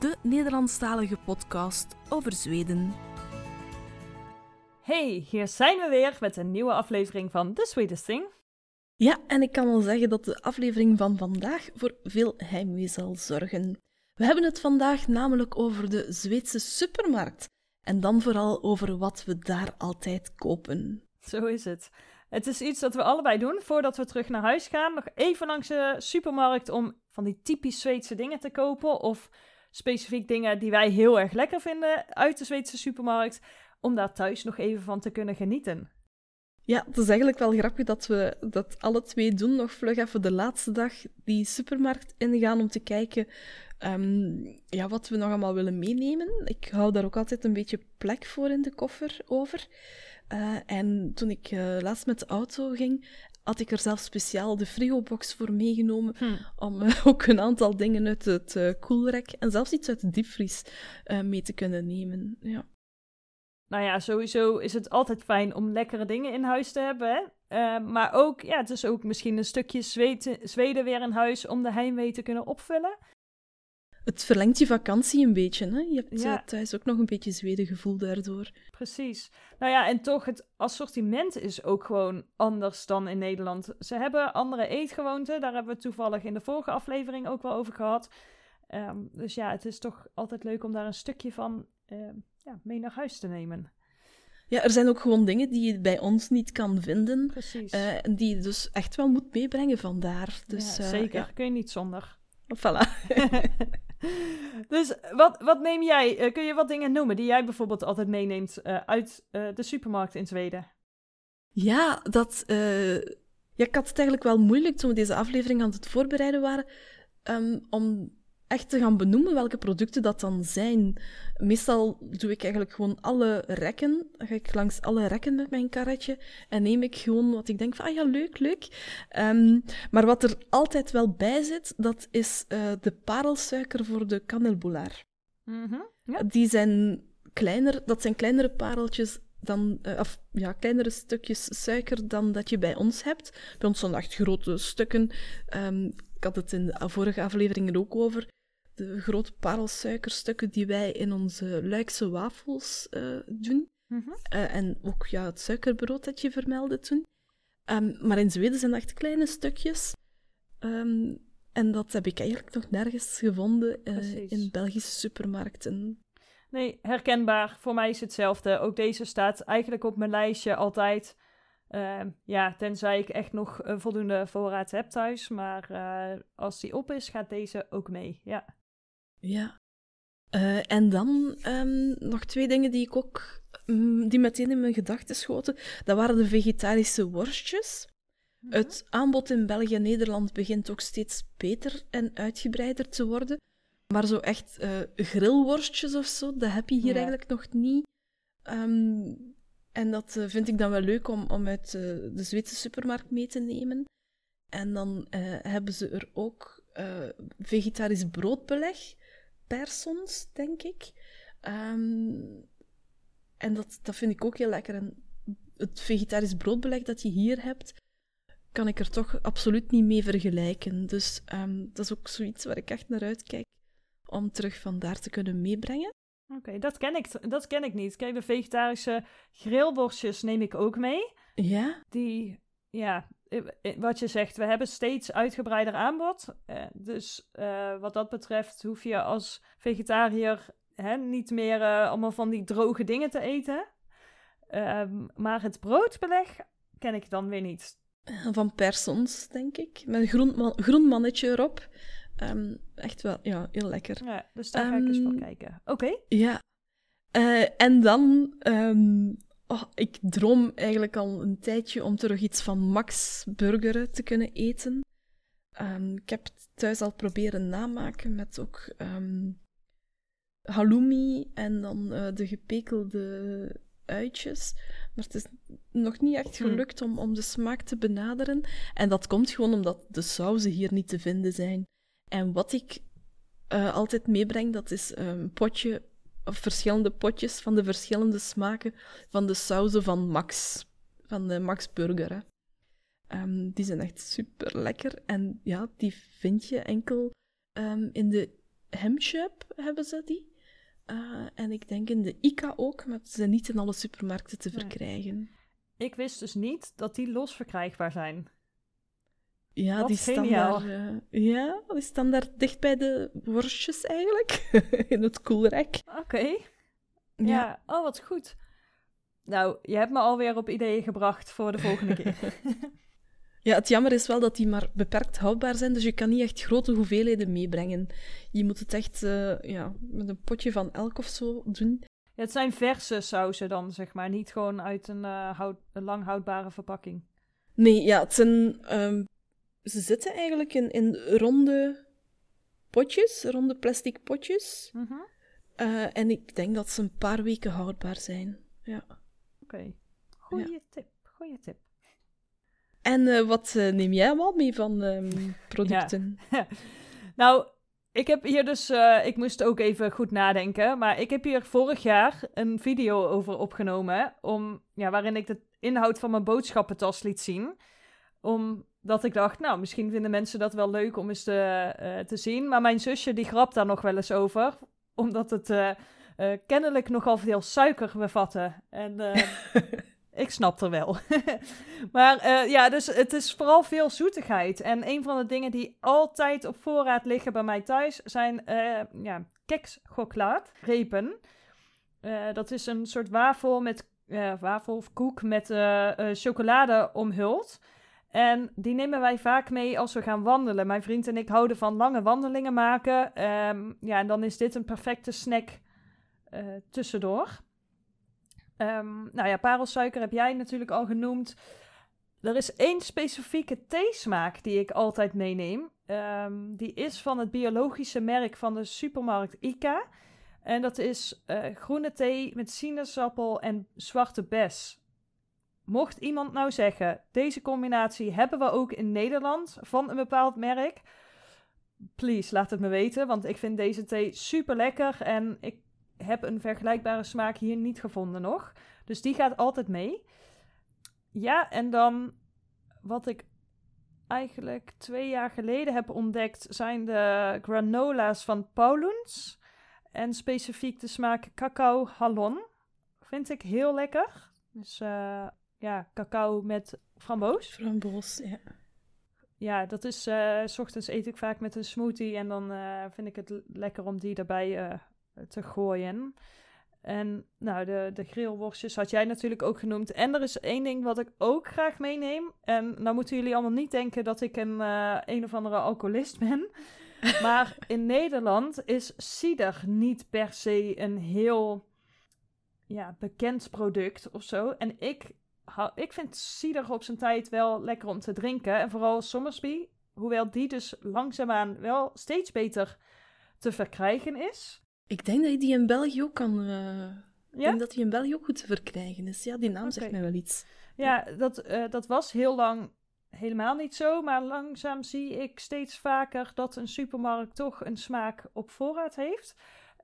de Nederlandstalige podcast over Zweden. Hey, hier zijn we weer met een nieuwe aflevering van The Sweetest Thing. Ja, en ik kan wel zeggen dat de aflevering van vandaag voor veel heimwee zal zorgen. We hebben het vandaag namelijk over de Zweedse supermarkt. En dan vooral over wat we daar altijd kopen. Zo is het. Het is iets dat we allebei doen voordat we terug naar huis gaan. Nog even langs de supermarkt om van die typisch Zweedse dingen te kopen. Of specifiek dingen die wij heel erg lekker vinden uit de Zweedse supermarkt. Om daar thuis nog even van te kunnen genieten. Ja, het is eigenlijk wel grappig dat we dat alle twee doen. Nog vlug even de laatste dag die supermarkt ingaan om te kijken um, ja, wat we nog allemaal willen meenemen. Ik hou daar ook altijd een beetje plek voor in de koffer over. Uh, en toen ik uh, laatst met de auto ging, had ik er zelf speciaal de frigobox voor meegenomen. Hm. Om uh, ook een aantal dingen uit het koelrek en zelfs iets uit de diepvries mee te kunnen nemen. Ja. Nou ja, sowieso is het altijd fijn om lekkere dingen in huis te hebben. Hè? maar ook, ja, het is ook misschien een stukje Zweden, Zweden weer in huis om de heimwee te kunnen opvullen het verlengt je vakantie een beetje. Hè? Je hebt ja. thuis ook nog een beetje Zwedengevoel daardoor. Precies. Nou ja, en toch, het assortiment is ook gewoon anders dan in Nederland. Ze hebben andere eetgewoonten. Daar hebben we toevallig in de vorige aflevering ook wel over gehad. Ehm, dus ja, het is toch altijd leuk om daar een stukje van ehm, ja, mee naar huis te nemen. Ja, er zijn ook gewoon dingen die je bij ons niet kan vinden. Precies. Uh, en die je dus echt wel moet meebrengen vandaar. Dus, ja, zeker. Kun je niet zonder. Voilà. dus wat, wat neem jij? Uh, kun je wat dingen noemen die jij bijvoorbeeld altijd meeneemt uh, uit uh, de supermarkt in Zweden? Ja, dat. ja, ik had het eigenlijk wel moeilijk toen we deze aflevering aan het voorbereiden waren. Um, om echt te gaan benoemen welke producten dat dan zijn. Meestal doe ik eigenlijk gewoon alle rekken. Dan ga ik langs alle rekken met mijn karretje en neem ik gewoon wat ik denk van, ah ja, leuk, leuk. Um, maar wat er altijd wel bij zit, dat is uh, de parelsuiker voor de kanelboulaar. Mm -hmm, ja. Die zijn kleiner, dat zijn kleinere pareltjes dan, uh, of ja, kleinere stukjes suiker dan dat je bij ons hebt. Bij ons zijn echt grote stukken. Um, ik had het in de vorige afleveringen ook over de grote parelsuikerstukken die wij in onze Luikse wafels uh, doen. Mm -hmm. uh, en ook ja, het suikerbrood dat je vermeldde toen. Um, maar in Zweden zijn dat echt kleine stukjes. Um, en dat heb ik eigenlijk nog nergens gevonden uh, in Belgische supermarkten. Nee, herkenbaar. Voor mij is hetzelfde. Ook deze staat eigenlijk op mijn lijstje altijd. Uh, ja, tenzij ik echt nog voldoende voorraad heb thuis. Maar uh, als die op is, gaat deze ook mee. Ja. Ja. Uh, en dan um, nog twee dingen die ik ook um, die meteen in mijn gedachten schoten. Dat waren de vegetarische worstjes. Mm -hmm. Het aanbod in België en Nederland begint ook steeds beter en uitgebreider te worden. Maar zo echt uh, grillworstjes of zo, dat heb je hier ja. eigenlijk nog niet. Um, en dat uh, vind ik dan wel leuk om, om uit de Zweedse supermarkt mee te nemen. En dan hebben ze er ook vegetarisch broodbeleg persons, denk ik. Um, en dat, dat vind ik ook heel lekker. En het vegetarisch broodbeleg dat je hier hebt, kan ik er toch absoluut niet mee vergelijken. Dus um, dat is ook zoiets waar ik echt naar uitkijk om terug vandaar te kunnen meebrengen. Oké, okay, dat, ken ik, dat ken ik niet. Kijk, de vegetarische grillworstjes neem ik ook mee. Ja? Die, ja, wat je zegt, we hebben steeds uitgebreider aanbod. Uh, dus uh, wat dat betreft hoef je als vegetariër hè, niet meer uh, allemaal van die droge dingen te eten. Ehm, maar het broodbeleg ken ik dan weer niet. Van persons, denk ik. Met een groen, man, groen mannetje erop. Um, echt wel, ja, heel lekker. Ja, dus daar ga ik eens voor kijken. Oké. Okay. Ja. en dan Oh, ik droom eigenlijk al een tijdje om terug iets van Max Burgeren te kunnen eten. Um, ik heb het thuis al proberen namaken met ook um, halloumi en dan eh, de gepekelde uitjes. Maar het is nog niet echt Hm. gelukt om, om de smaak te benaderen. En dat komt gewoon omdat de sauzen hier niet te vinden zijn. En wat ik eh, altijd meebreng, dat is een potje, of verschillende potjes van de verschillende smaken van de sauzen van Max. Van de Max Burger. Hè. Ehm, die zijn echt super lekker. En ja, die vind je enkel ehm, in de Hemshop hebben ze die. Eh, en ik denk in de ICA ook, maar ze zijn niet in alle supermarkten te Nee. verkrijgen. Ik wist dus niet dat die los verkrijgbaar zijn. Ja, Wat die staan, daar, eh, ja, die staan daar dicht bij de worstjes eigenlijk. in het koelrek. Oké. Ja. oh wat goed. Nou, je hebt me alweer op ideeën gebracht voor de volgende keer. Ja, het jammer is wel dat die maar beperkt houdbaar zijn, dus je kan niet echt grote hoeveelheden meebrengen. Je moet het echt eh, ja, met een potje van elk of zo doen. Ja, het zijn verse sauzen dan, zeg maar. Niet gewoon uit een, eh, houd, een lang houdbare verpakking. Nee, ja, het zijn... ehm, ze zitten eigenlijk in, in ronde potjes, ronde plastic potjes. Mhm. Eh, en ik denk dat ze een paar weken houdbaar zijn. Ja. Oké. Goeie tip, goeie tip. En eh, wat eh, neem jij allemaal mee van ehm, producten? Nou, ik heb hier dus, ik moest ook even goed nadenken, maar ik heb hier vorig jaar een video over opgenomen, om, ja, waarin ik de inhoud van mijn boodschappentas liet zien. Omdat ik dacht, nou, misschien vinden mensen dat wel leuk om eens te, eh, te zien. Maar mijn zusje die grapt daar nog wel eens over, omdat het eh, eh, kennelijk nogal veel suiker bevatte. En ik snap er wel. maar ja, dus het is vooral veel zoetigheid. En een van de dingen die altijd op voorraad liggen bij mij thuis zijn ja, kekschoklaat, repen. Eh, dat is een soort wafel met wafel of koek met chocolade omhuld. En die nemen wij vaak mee als we gaan wandelen. Mijn vriend en ik houden van lange wandelingen maken. Ehm, ja, en dan is dit een perfecte snack eh, tussendoor. Ehm, nou ja, parelsuiker heb jij natuurlijk al genoemd. Er is één specifieke theesmaak die ik altijd meeneem. Ehm, die is van het biologische merk van de supermarkt Ika. En dat is eh, groene thee met sinaasappel en zwarte bes. Mocht iemand nou zeggen, deze combinatie hebben we ook in Nederland van een bepaald merk. Please, laat het me weten, want ik vind deze thee super lekker en ik heb een vergelijkbare smaak hier niet gevonden nog. Dus die gaat altijd mee. Ja, en dan wat ik eigenlijk twee jaar geleden heb ontdekt, zijn de granola's van Paulens. En specifiek de smaak cacao hallon. Vind ik heel lekker. Dus eh, ja, cacao met framboos. Framboos, ja. Ja, dat is, eh, s ochtends eet ik vaak met een smoothie en dan eh, vind ik het lekker om die erbij eh, te gooien. En nou, de, de grillworstjes had jij natuurlijk ook genoemd. En er is één ding wat ik ook graag meeneem. En nou moeten jullie allemaal niet denken dat ik een, een of andere alcoholist ben. Maar in Nederland is cider niet per se een heel ja, bekend product of zo. En ik, ik vind cider op zijn tijd wel lekker om te drinken. En vooral Somersby, hoewel die dus langzaamaan wel steeds beter te verkrijgen is. Ik denk dat je die in België ook kan... eh, Ik denk dat die in België ook goed te verkrijgen is. Ja, die naam zegt mij wel iets. Ja, dat, eh, dat was heel lang helemaal niet zo. Maar langzaam zie ik steeds vaker dat een supermarkt toch een smaak op voorraad heeft.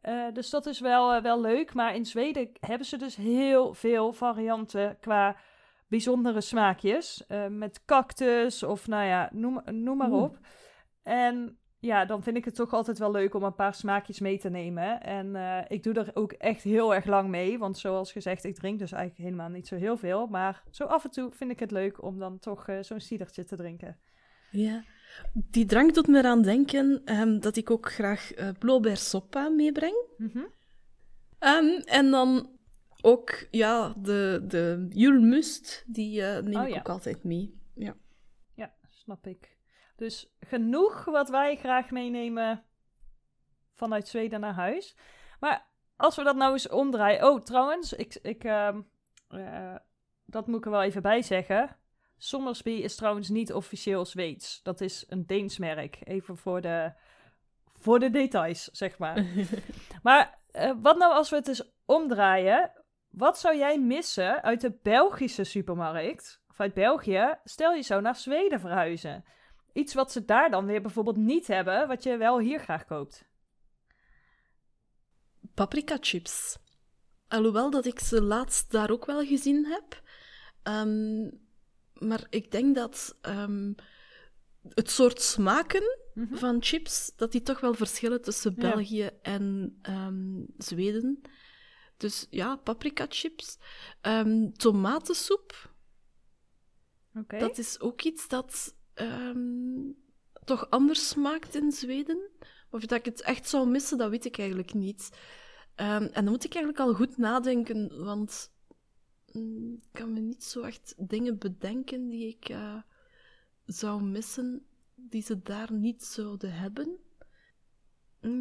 Eh, dus dat is wel, wel leuk. Maar in Zweden hebben ze dus heel veel varianten qua bijzondere smaakjes. Eh, met cactus of nou ja, noem, noem maar op. En ja, dan vind ik het toch altijd wel leuk om een paar smaakjes mee te nemen. En eh, ik doe er ook echt heel erg lang mee. Want zoals gezegd, ik drink dus eigenlijk helemaal niet zo heel veel. Maar zo af en toe vind ik het leuk om dan toch eh, zo'n cidertje te drinken. Ja. Die drank doet me eraan denken ehm, dat ik ook graag eh blauwbeersoppa meebreng. Mhm. Ehm, en dan ook, ja, de, de julmust, die eh, neem Oh, ik ja. ook altijd mee. Ja. Ja, snap ik. Dus genoeg wat wij graag meenemen vanuit Zweden naar huis. Maar als we dat nou eens omdraaien. Oh, trouwens, ik, ik, ehm, eh, dat moet ik er wel even bij zeggen. Sommersby is trouwens niet officieel Zweeds. Dat is een Deens merk. Even voor de, voor de details, zeg maar. Maar eh, wat nou als we het eens omdraaien? Wat zou jij missen uit de Belgische supermarkt, of uit België, stel je zou naar Zweden verhuizen? Iets wat ze daar dan weer bijvoorbeeld niet hebben, wat je wel hier graag koopt. Paprika chips. Alhoewel dat ik ze laatst daar ook wel gezien heb. Ehm, maar ik denk dat ehm, het soort smaken Mhm. van chips, dat die toch wel verschillen tussen Ja. België en ehm, Zweden. Dus ja, paprika chips. Ehm, tomatensoep, dat is ook iets dat ehm, toch anders smaakt in Zweden. Of dat ik het echt zou missen, dat weet ik eigenlijk niet. Ehm, en dan moet ik eigenlijk al goed nadenken, want mm, ik kan me niet zo echt dingen bedenken die ik eh, zou missen, die ze daar niet zouden hebben.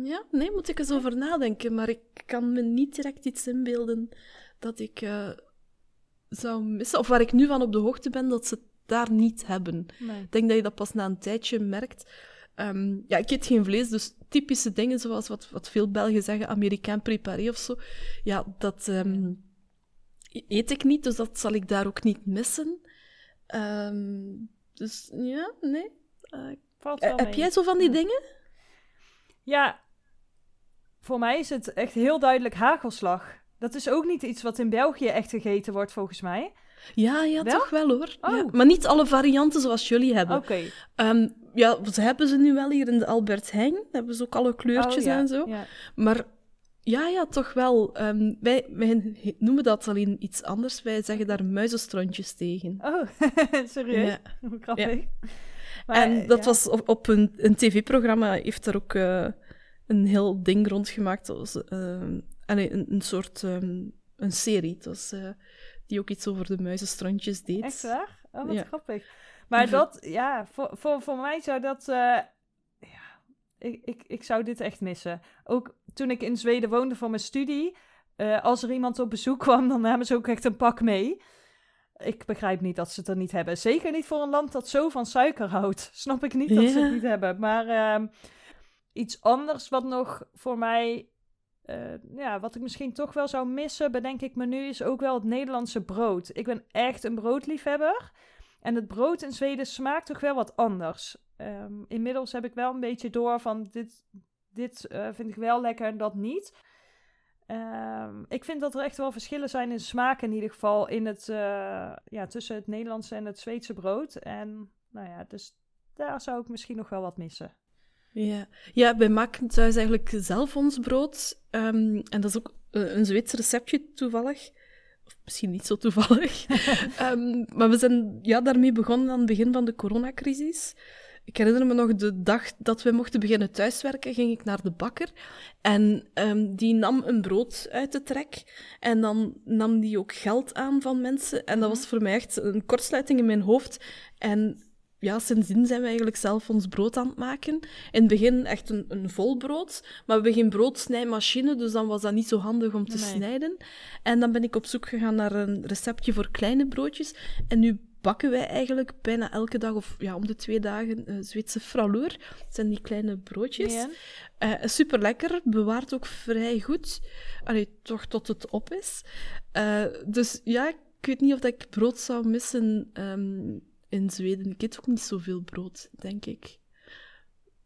Ja, nee, moet ik eens over nadenken, maar ik kan me niet direct iets inbeelden dat ik eh, zou missen, of waar ik nu van op de hoogte ben dat ze het daar niet hebben. Nee. Ik denk dat je dat pas na een tijdje merkt. Ehm, ja, ik eet geen vlees, dus typische dingen zoals wat, wat veel Belgen zeggen, Amerikaan préparé of zo. Ja, dat ehm, eet ik niet, dus dat zal ik daar ook niet missen. Ehm, dus ja, nee. Eh, Valt eh, wel heb mee. jij zo van die Ja. dingen? Ja, voor mij is het echt heel duidelijk hagelslag. Dat is ook niet iets wat in België echt gegeten wordt, volgens mij. Ja, ja, Wel? toch wel hoor. Oh. Ja, maar niet alle varianten zoals jullie hebben. Oké. Ehm, ja, ze hebben ze nu wel hier in de Albert Heijn. Hebben ze ook alle kleurtjes Oh, ja, en zo. Ja. Maar ja, ja, toch wel. Ehm, wij, wij noemen dat alleen iets anders. Wij zeggen daar muizenstrontjes tegen. Oh, serieus? Hoe grappig. Maar, en dat ja. was op, op een, een tv-programma, heeft er ook eh, een heel ding rondgemaakt. Dat was, ehm, een, een soort ehm, een serie. Was, eh, die ook iets over de muizenstrontjes deed. Echt waar? Oh, wat Ja. grappig. Maar dat, ja, voor, voor, voor mij zou dat... eh, ja, ik, ik, ik zou dit echt missen. Ook toen ik in Zweden woonde voor mijn studie... als er iemand op bezoek kwam, dan namen ze ook echt een pak mee. Ik begrijp niet dat ze het er niet hebben. Zeker niet voor een land dat zo van suiker houdt. Snap ik niet dat ze het niet hebben. Maar ehm, iets anders wat nog voor mij... eh, ja, wat ik misschien toch wel zou missen, bedenk ik me nu, is ook wel het Nederlandse brood. Ik ben echt een broodliefhebber. En het brood in Zweden smaakt toch wel wat anders. Ehm, inmiddels heb ik wel een beetje door van dit, dit eh, vind ik wel lekker en dat niet. Ehm, ik vind dat er echt wel verschillen zijn in smaak in ieder geval in het, eh, ja, tussen het Nederlandse en het Zweedse brood. En nou ja, dus daar zou ik misschien nog wel wat missen. Ja. ja, wij maken thuis eigenlijk zelf ons brood. Ehm, en dat is ook eh, een Zweeds receptje toevallig. Of misschien niet zo toevallig. Ehm, maar we zijn ja, daarmee begonnen aan het begin van de coronacrisis. Ik herinner me nog de dag dat we mochten beginnen thuiswerken, ging ik naar de bakker. En ehm, die nam een brood uit de trek. En dan nam die ook geld aan van mensen. En dat was voor mij echt een kortsluiting in mijn hoofd. En ja, sindsdien zijn we eigenlijk zelf ons brood aan het maken. In het begin echt een, een vol brood, maar we hebben geen broodsnijmachine, dus dan was dat niet zo handig om te Nee. snijden. En dan ben ik op zoek gegaan naar een receptje voor kleine broodjes. En nu bakken wij eigenlijk bijna elke dag, of ja, om de twee dagen, eh Zweedse fraleur. Dat zijn die kleine broodjes. Ja. Eh super lekker, bewaart ook vrij goed. Allee, toch tot het op is. Eh, dus ja, ik weet niet of dat ik brood zou missen ehm, in Zweden. Ik eet ook niet zoveel brood, denk ik.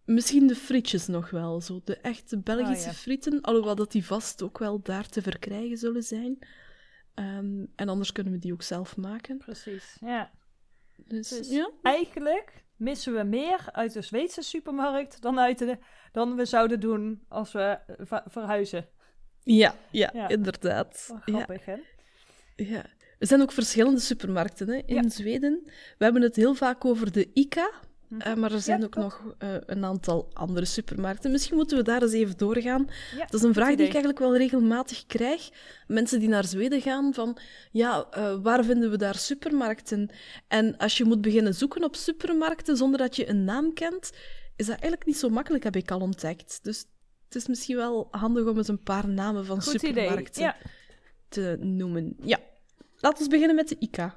Misschien de frietjes nog wel, zo. De echte Belgische ja. frieten, alhoewel dat die vast ook wel daar te verkrijgen zullen zijn. Ehm, en anders kunnen we die ook zelf maken. Precies, ja. Dus, Dus ja. eigenlijk missen we meer uit de Zweedse supermarkt dan, uit de, dan we zouden doen als we eh, verhuizen. Ja, ja, Ja. inderdaad. Ja. grappig, hè? Ja. Er zijn ook verschillende supermarkten hè, in Ja. Zweden. We hebben het heel vaak over de ICA, Mhm. eh, maar er zijn Ja, ook nog eh, een aantal andere supermarkten. Misschien moeten we daar eens even doorgaan. Ja, Dat is een vraag die idee. ik eigenlijk wel regelmatig krijg. Mensen die naar Zweden gaan, van ja, eh, waar vinden we daar supermarkten? En als je moet beginnen zoeken op supermarkten zonder dat je een naam kent, is dat eigenlijk niet zo makkelijk, heb ik al ontdekt. Dus het is misschien wel handig om eens een paar namen van Goed supermarkten Ja, te noemen. Ja, laten we beginnen met de ICA.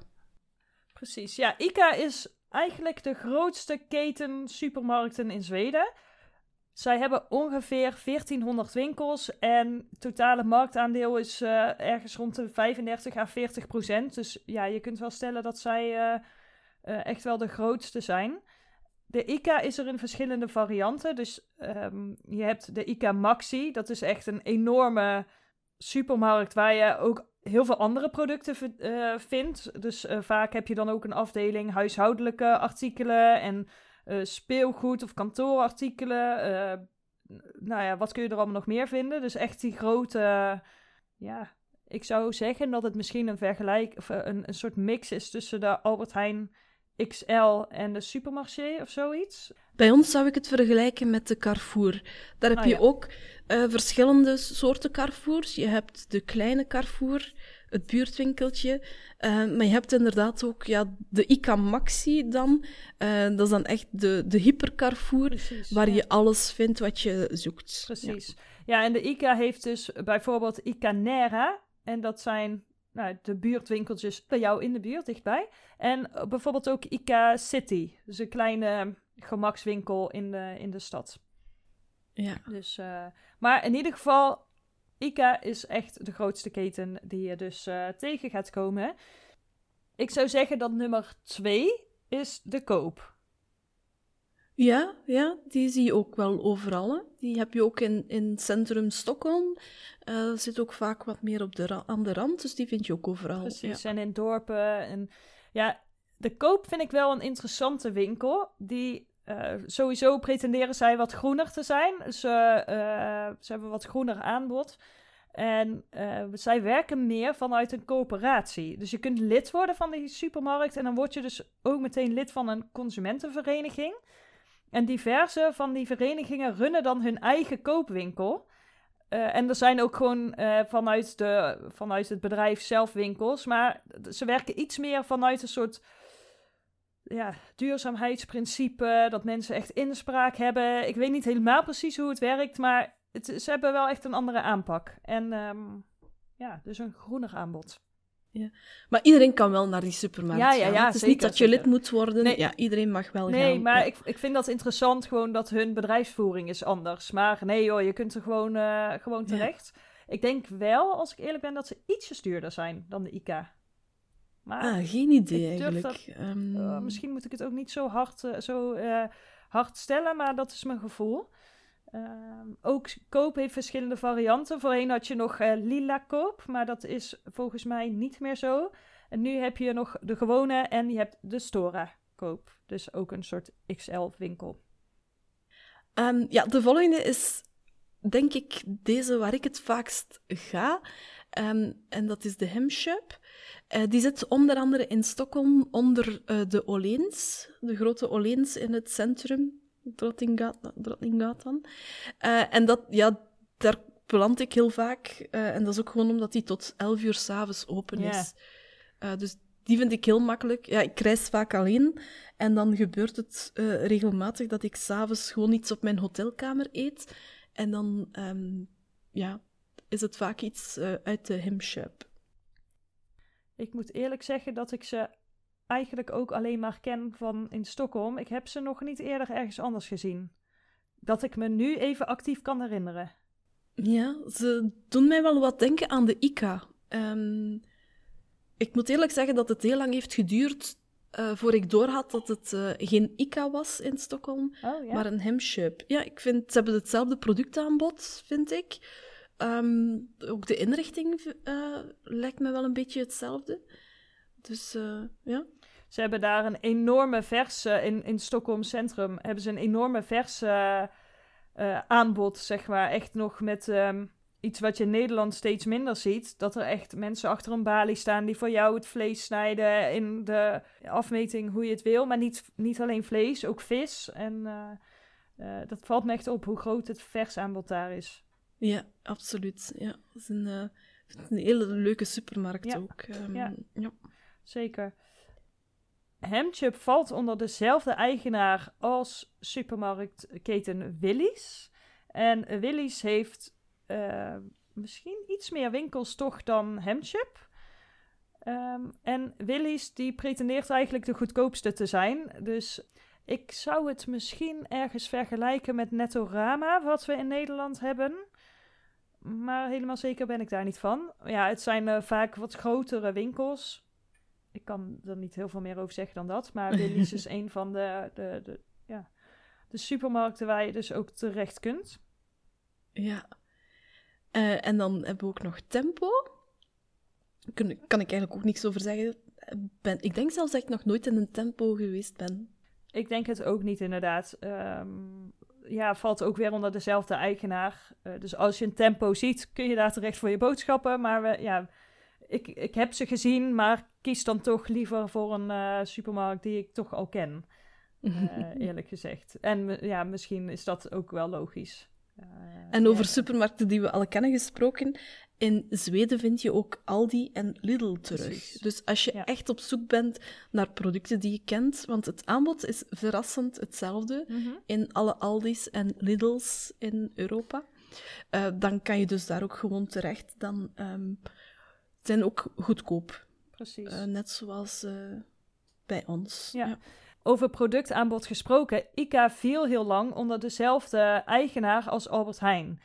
precies. Ja, ICA is eigenlijk de grootste keten supermarkten in Zweden. zij hebben ongeveer 1400 winkels en totale marktaandeel is eh, ergens rond de 35 à 40 procent. Dus ja, je kunt wel stellen dat zij eh, eh, echt wel de grootste zijn. De ICA is er in verschillende varianten. Dus ehm, je hebt de ICA Maxi, dat is echt een enorme supermarkt waar je ook heel veel andere producten vindt. Dus vaak heb je dan ook een afdeling huishoudelijke artikelen en uh, speelgoed of kantoorartikelen. Uh, nou ja, wat kun je er allemaal nog meer vinden? Dus echt die grote, ja, ik zou zeggen dat het misschien een vergelijk, of een, een soort mix is tussen de Albert Heijn XL en de supermarché of zoiets. Bij ons zou ik het vergelijken met de Carrefour. Daar heb ah, je ook uh, verschillende soorten Carrefours. Je hebt de kleine Carrefour, het buurtwinkeltje. Uh, maar je hebt inderdaad ook ja, de ICA Maxi dan. Uh, dat is dan echt de, de hyper Carrefour, waar je alles vindt wat je zoekt. Precies. Ja. ja, en de ICA heeft dus bijvoorbeeld ICA Nera. En dat zijn nou, de buurtwinkeltjes bij jou in de buurt, dichtbij. En bijvoorbeeld ook ICA City. Dus een kleine gemakswinkel in de, in de stad. Ja. Dus, uh, maar in ieder geval, ICA is echt de grootste keten die je dus uh, tegen gaat komen. Ik zou zeggen dat nummer twee is de koop. Ja, ja, die zie je ook wel overal. Hè. Die heb je ook in, in centrum Stockholm. Uh, zit ook vaak wat meer op de aan de rand, dus die vind je ook overal. Precies, en in dorpen. En, ja, de koop vind ik wel een interessante winkel. Die uh, sowieso pretenderen zij wat groener te zijn. Ze, uh, ze hebben wat groener aanbod. En uh, zij werken meer vanuit een coöperatie. Dus je kunt lid worden van die supermarkt. En dan word je dus ook meteen lid van een consumentenvereniging. En diverse van die verenigingen runnen dan hun eigen koopwinkel. En er zijn ook gewoon vanuit, de, vanuit het bedrijf zelf winkels. Maar ze werken iets meer vanuit een soort ja, duurzaamheidsprincipe. Dat mensen echt inspraak hebben. Ik weet niet helemaal precies hoe het werkt. Maar het, ze hebben wel echt een andere aanpak. En um, ja, dus een groener aanbod. Ja. Maar iedereen kan wel naar die supermarkt ja, ja, ja, Het is niet dat je lid moet worden. Nee. Ja, iedereen mag wel nee, gaan. Nee, maar ik, ik vind dat interessant gewoon dat hun bedrijfsvoering is anders. Maar nee joh, je kunt er gewoon, uh, gewoon terecht. Ik denk wel, als ik eerlijk ben, dat ze ietsje duurder zijn dan de ICA. Maar ah, geen idee eigenlijk. Dat, um... misschien moet ik het ook niet zo hard, uh, zo, uh, hard stellen, maar dat is mijn gevoel. Ehm, ook koop heeft verschillende varianten. Voorheen had je nog lila koop, maar dat is volgens mij niet meer zo. En nu heb je nog de gewone en je hebt de Stora koop. Dus ook een soort XL winkel. Um, ja, de volgende is denk ik deze waar ik het vaakst ga. Um, en dat is de Hemshop. Uh, die zit onder andere in Stockholm onder uh, de Oleens, de grote Oleens in het centrum Drottninggatan. Uh, en dat, ja, daar plant ik heel vaak. En dat is ook gewoon omdat die tot 11 uur s'avonds open is. Dus die vind ik heel makkelijk. Ja, ik reis vaak alleen. En dan gebeurt het regelmatig dat ik s'avonds gewoon iets op mijn hotelkamer eet. En dan um, ja, is het vaak iets uit de hemshop. Ik moet eerlijk zeggen dat ik ze eigenlijk ook alleen maar ken van in Stockholm. Ik heb ze nog niet eerder ergens anders gezien. Dat ik me nu even actief kan herinneren. Ja, ze doen mij wel wat denken aan de ICA. Um, ik moet eerlijk zeggen dat het heel lang heeft geduurd uh, voor ik doorhad dat het uh, geen ICA was in Stockholm, oh, ja? maar een hemshop. Ja, ik vind, ze hebben hetzelfde productaanbod, vind ik. Um, ook de inrichting uh, lijkt me wel een beetje hetzelfde. Dus ja. Ze hebben daar een enorme verse, in, in Stockholm Centrum, hebben ze een enorme verse uh, aanbod, zeg maar. Echt nog met um, iets wat je in Nederland steeds minder ziet. Dat er echt mensen achter een balie staan die voor jou het vlees snijden in de afmeting hoe je het wil. Maar niet, niet alleen vlees, ook vis. En dat valt me echt op hoe groot het vers aanbod daar is. Ja, absoluut. Ja, het is een, een hele leuke supermarkt ja. ook. Um, ja. ja, zeker. Hemchup valt onder dezelfde eigenaar als supermarktketen Willys. En Willys heeft uh, misschien iets meer winkels toch dan Hemchup. Um, en Willys die pretendeert eigenlijk de goedkoopste te zijn. Dus Ik zou het misschien ergens vergelijken met Netorama, wat we in Nederland hebben. Maar helemaal zeker ben ik daar niet van. Ja, het zijn uh, vaak wat grotere winkels. Ik kan er niet heel veel meer over zeggen dan dat. Maar Willy's is een van de, de, de, ja, de supermarkten waar je dus ook terecht kunt. Ja. Uh, en dan hebben we ook nog Tempo. Kan, kan ik eigenlijk ook niks over zeggen. Ben, ik denk zelfs dat ik nog nooit in een Tempo geweest ben. Ik denk het ook niet, inderdaad. Um, ja, valt ook weer onder dezelfde eigenaar. Uh, dus als je een tempo ziet, kun je daar terecht voor je boodschappen. Maar we, ja, ik, ik heb ze gezien, maar kies dan toch liever voor een uh, supermarkt die ik toch al ken. Uh, eerlijk gezegd. En ja, misschien is dat ook wel logisch. en over supermarkten die we al kennen gesproken. In Zweden vind je ook Aldi en Lidl terug. Dus als je echt op zoek bent naar producten die je kent, want het aanbod is verrassend hetzelfde mhm. in alle Aldi's en Lidl's in Europa, uh, dan kan je dus daar ook gewoon terecht. Dan um, zijn ook goedkoop. Precies. Uh, net zoals uh, bij ons. Ja. ja. Over productaanbod gesproken, ICA viel heel lang onder dezelfde eigenaar als Albert Heijn.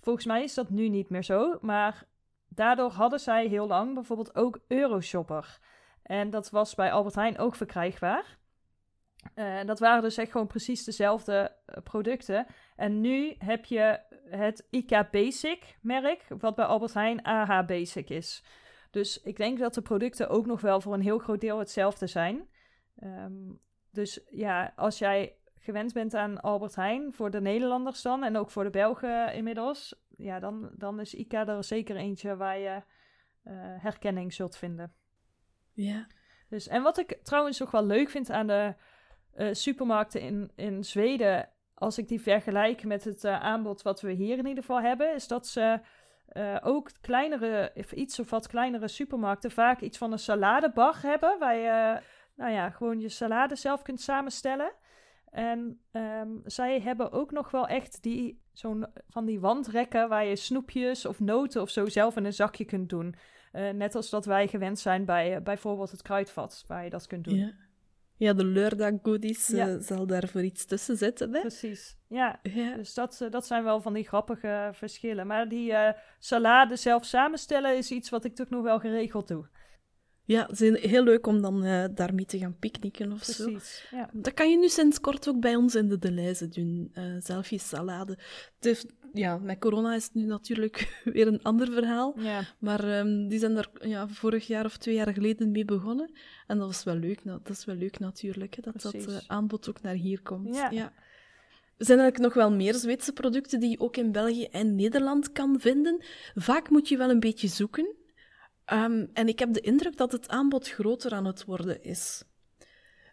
Volgens mij is dat nu niet meer zo, maar daardoor hadden zij heel lang bijvoorbeeld ook Euroshopper. En dat was bij Albert Heijn ook verkrijgbaar. Uh, dat waren dus echt gewoon precies dezelfde eh, producten. En nu heb je het IK Basic merk, wat bij Albert Heijn AH Basic is. Dus ik denk dat de producten ook nog wel voor een heel groot deel hetzelfde zijn. Um, dus ja, als jij gewend bent aan Albert Heijn, voor de Nederlanders dan en ook voor de Belgen inmiddels, ja, dan, dan is ICA er zeker eentje waar je uh, herkenning zult vinden. Ja. Dus, en wat ik trouwens ook wel leuk vind aan de uh, supermarkten in, in Zweden, als ik die vergelijk met het uh, aanbod wat we hier in ieder geval hebben, is dat ze ook kleinere, of iets of wat kleinere supermarkten vaak iets van een saladebar hebben, waar je nou ja, gewoon je salade zelf kunt samenstellen. En um, zij hebben ook nog wel echt die, zo'n van die wandrekken waar je snoepjes of noten of zo zelf in een zakje kunt doen. Uh, net als dat wij gewend zijn bij uh, bijvoorbeeld het kruidvat, waar je dat kunt doen. Ja, ja de leurdag goodies ja. uh, zal daar voor iets tussen zitten. Hè? Precies, ja. ja. Dus dat, dat zijn wel van die grappige verschillen. Maar die salade zelf samenstellen is iets wat ik toch nog wel geregeld doe. Ja, het is heel leuk om dan uh, daarmee te gaan picknicken of Precies, zo. Ja. Dat kan je nu sinds kort ook bij ons in de Deleuze doen. Uh, zelf je salade. Heeft, ja, met corona is het nu natuurlijk weer een ander verhaal. Ja. Maar um, die zijn daar ja, vorig jaar of twee jaar geleden mee begonnen. En dat was wel leuk, dat is wel leuk natuurlijk, hè, dat Precies. dat uh, aanbod ook naar hier komt. Ja. ja. Er zijn eigenlijk nog wel meer Zweedse producten die je ook in België en Nederland kan vinden. Vaak moet je wel een beetje zoeken. Um, en ik heb de indruk dat het aanbod groter aan het worden is.